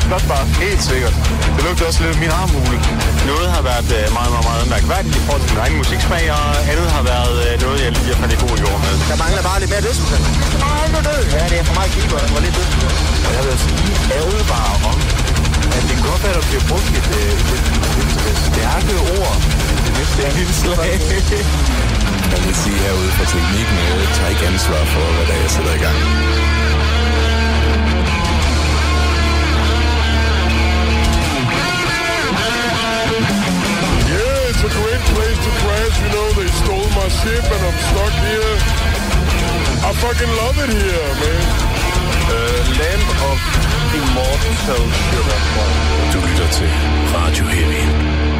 er flot bare. Helt sikkert. Det lugter også lidt af min armhule. Noget har været øh, meget, meget, meget mærkværdigt i forhold til min egen musiksmag, og andet har været øh, noget, jeg lige har faldet i god jord med. Der mangler bare lidt mere dødsmusik. Der mangler død. Ja, det er for meget keeper og lidt død. Og jeg vil altså lige ærge bare om, at det godt være, at der bliver brugt et, øh, et, et, et stærke ord det næste indslag. Jeg vil sige herude fra teknikken, jeg tager ikke ansvar for, hvad der er, jeg sætter i gang. A great place to crash. You know, they stole my ship and I'm stuck here. I fucking love it here, man. Uh, Land of Immortal Sugar. Du lytter til Radio Heavy.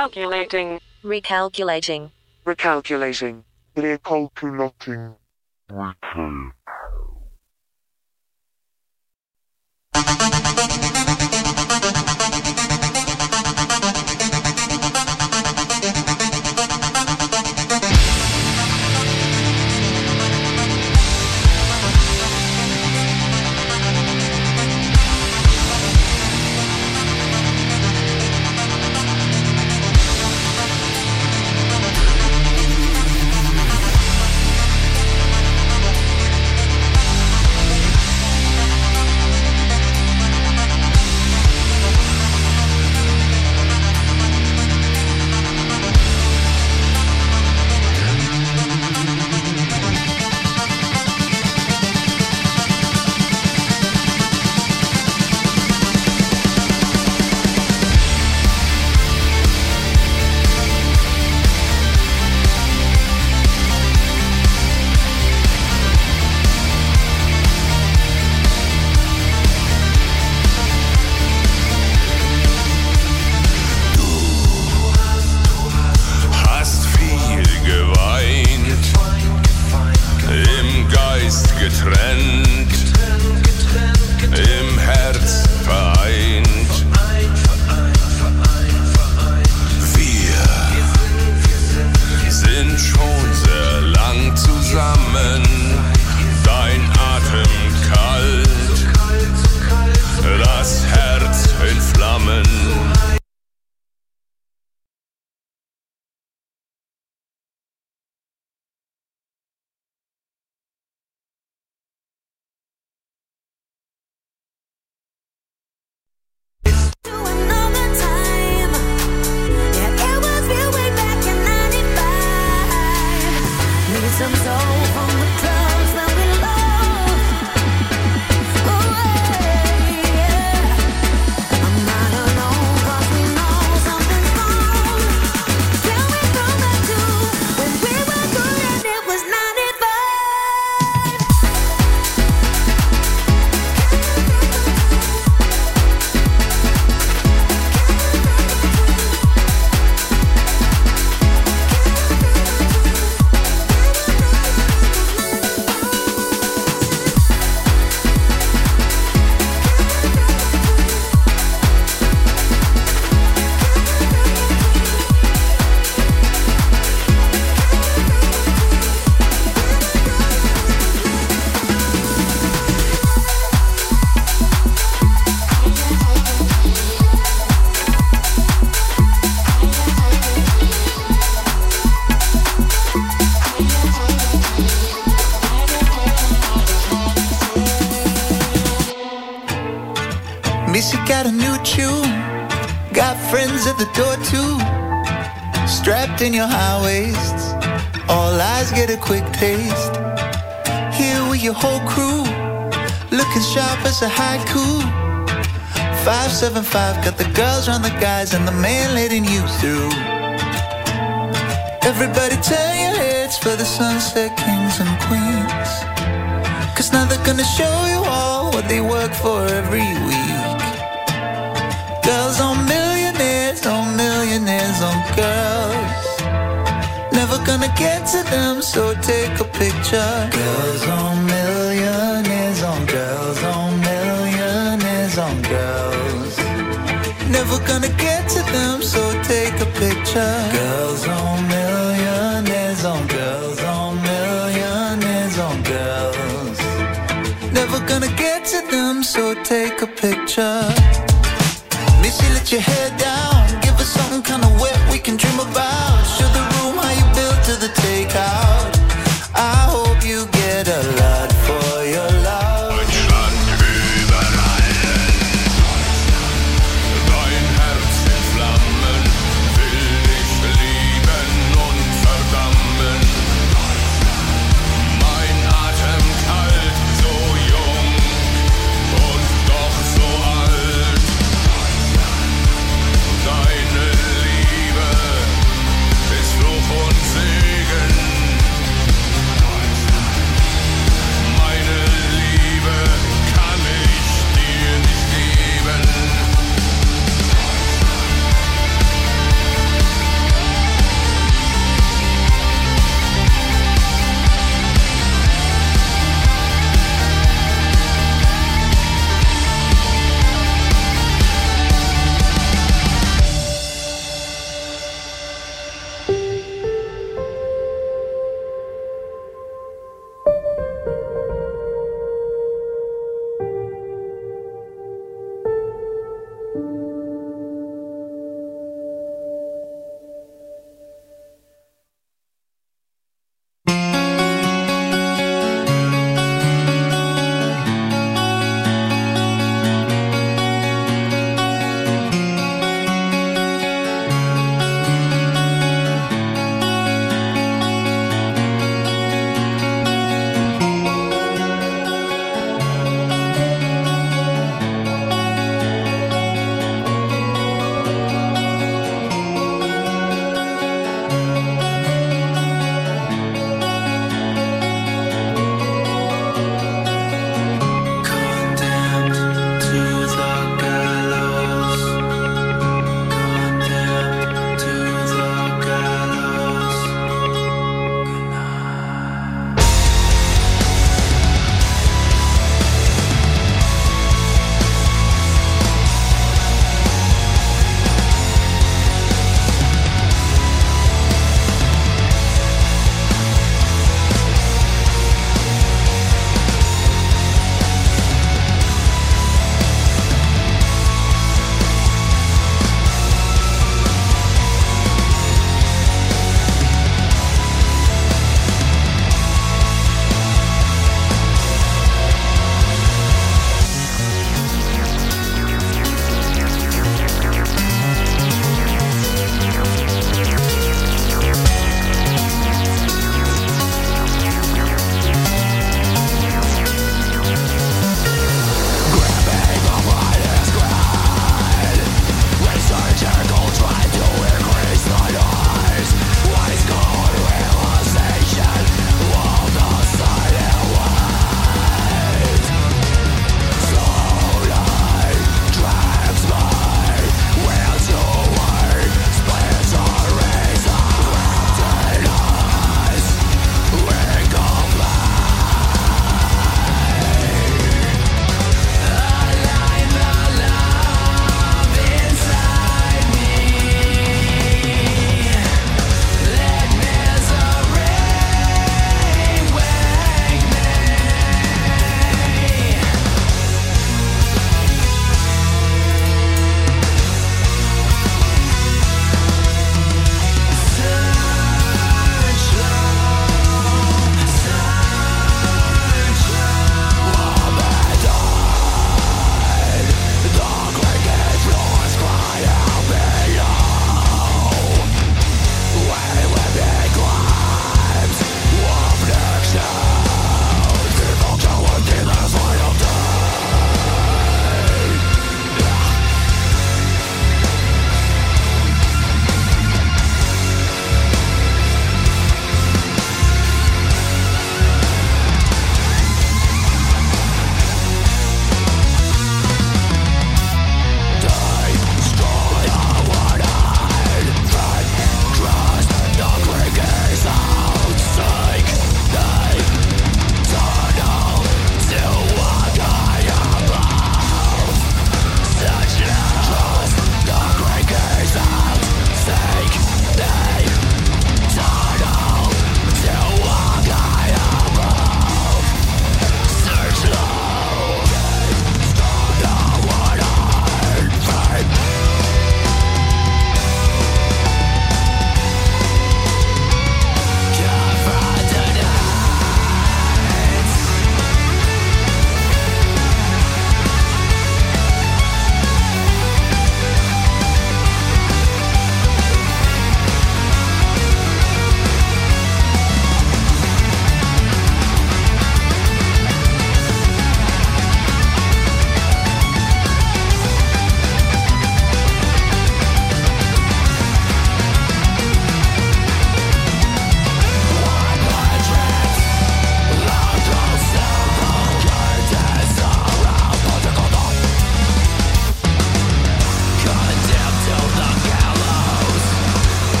Machine. Recalculating. Recalculating. Recalculating. Recalculating. Recalculating. in Here with your whole crew, looking sharp as a haiku. 575 got the girls round the guys and the man letting you through. Everybody turn your heads for the sunset kings and queens. Cause now they're gonna show you all what they work for every week. Girls on millionaires, on millionaires, on girls never gonna get to them, so take a picture. Girls on millionaires on girls on millionaires on girls. Never gonna get to them, so take a picture. Girls on millionaires on girls on millionaires on girls. Never gonna get to them, so take a picture. Missy, let your head down. Give us something kinda wet we can dream about.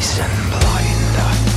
chasing blinder.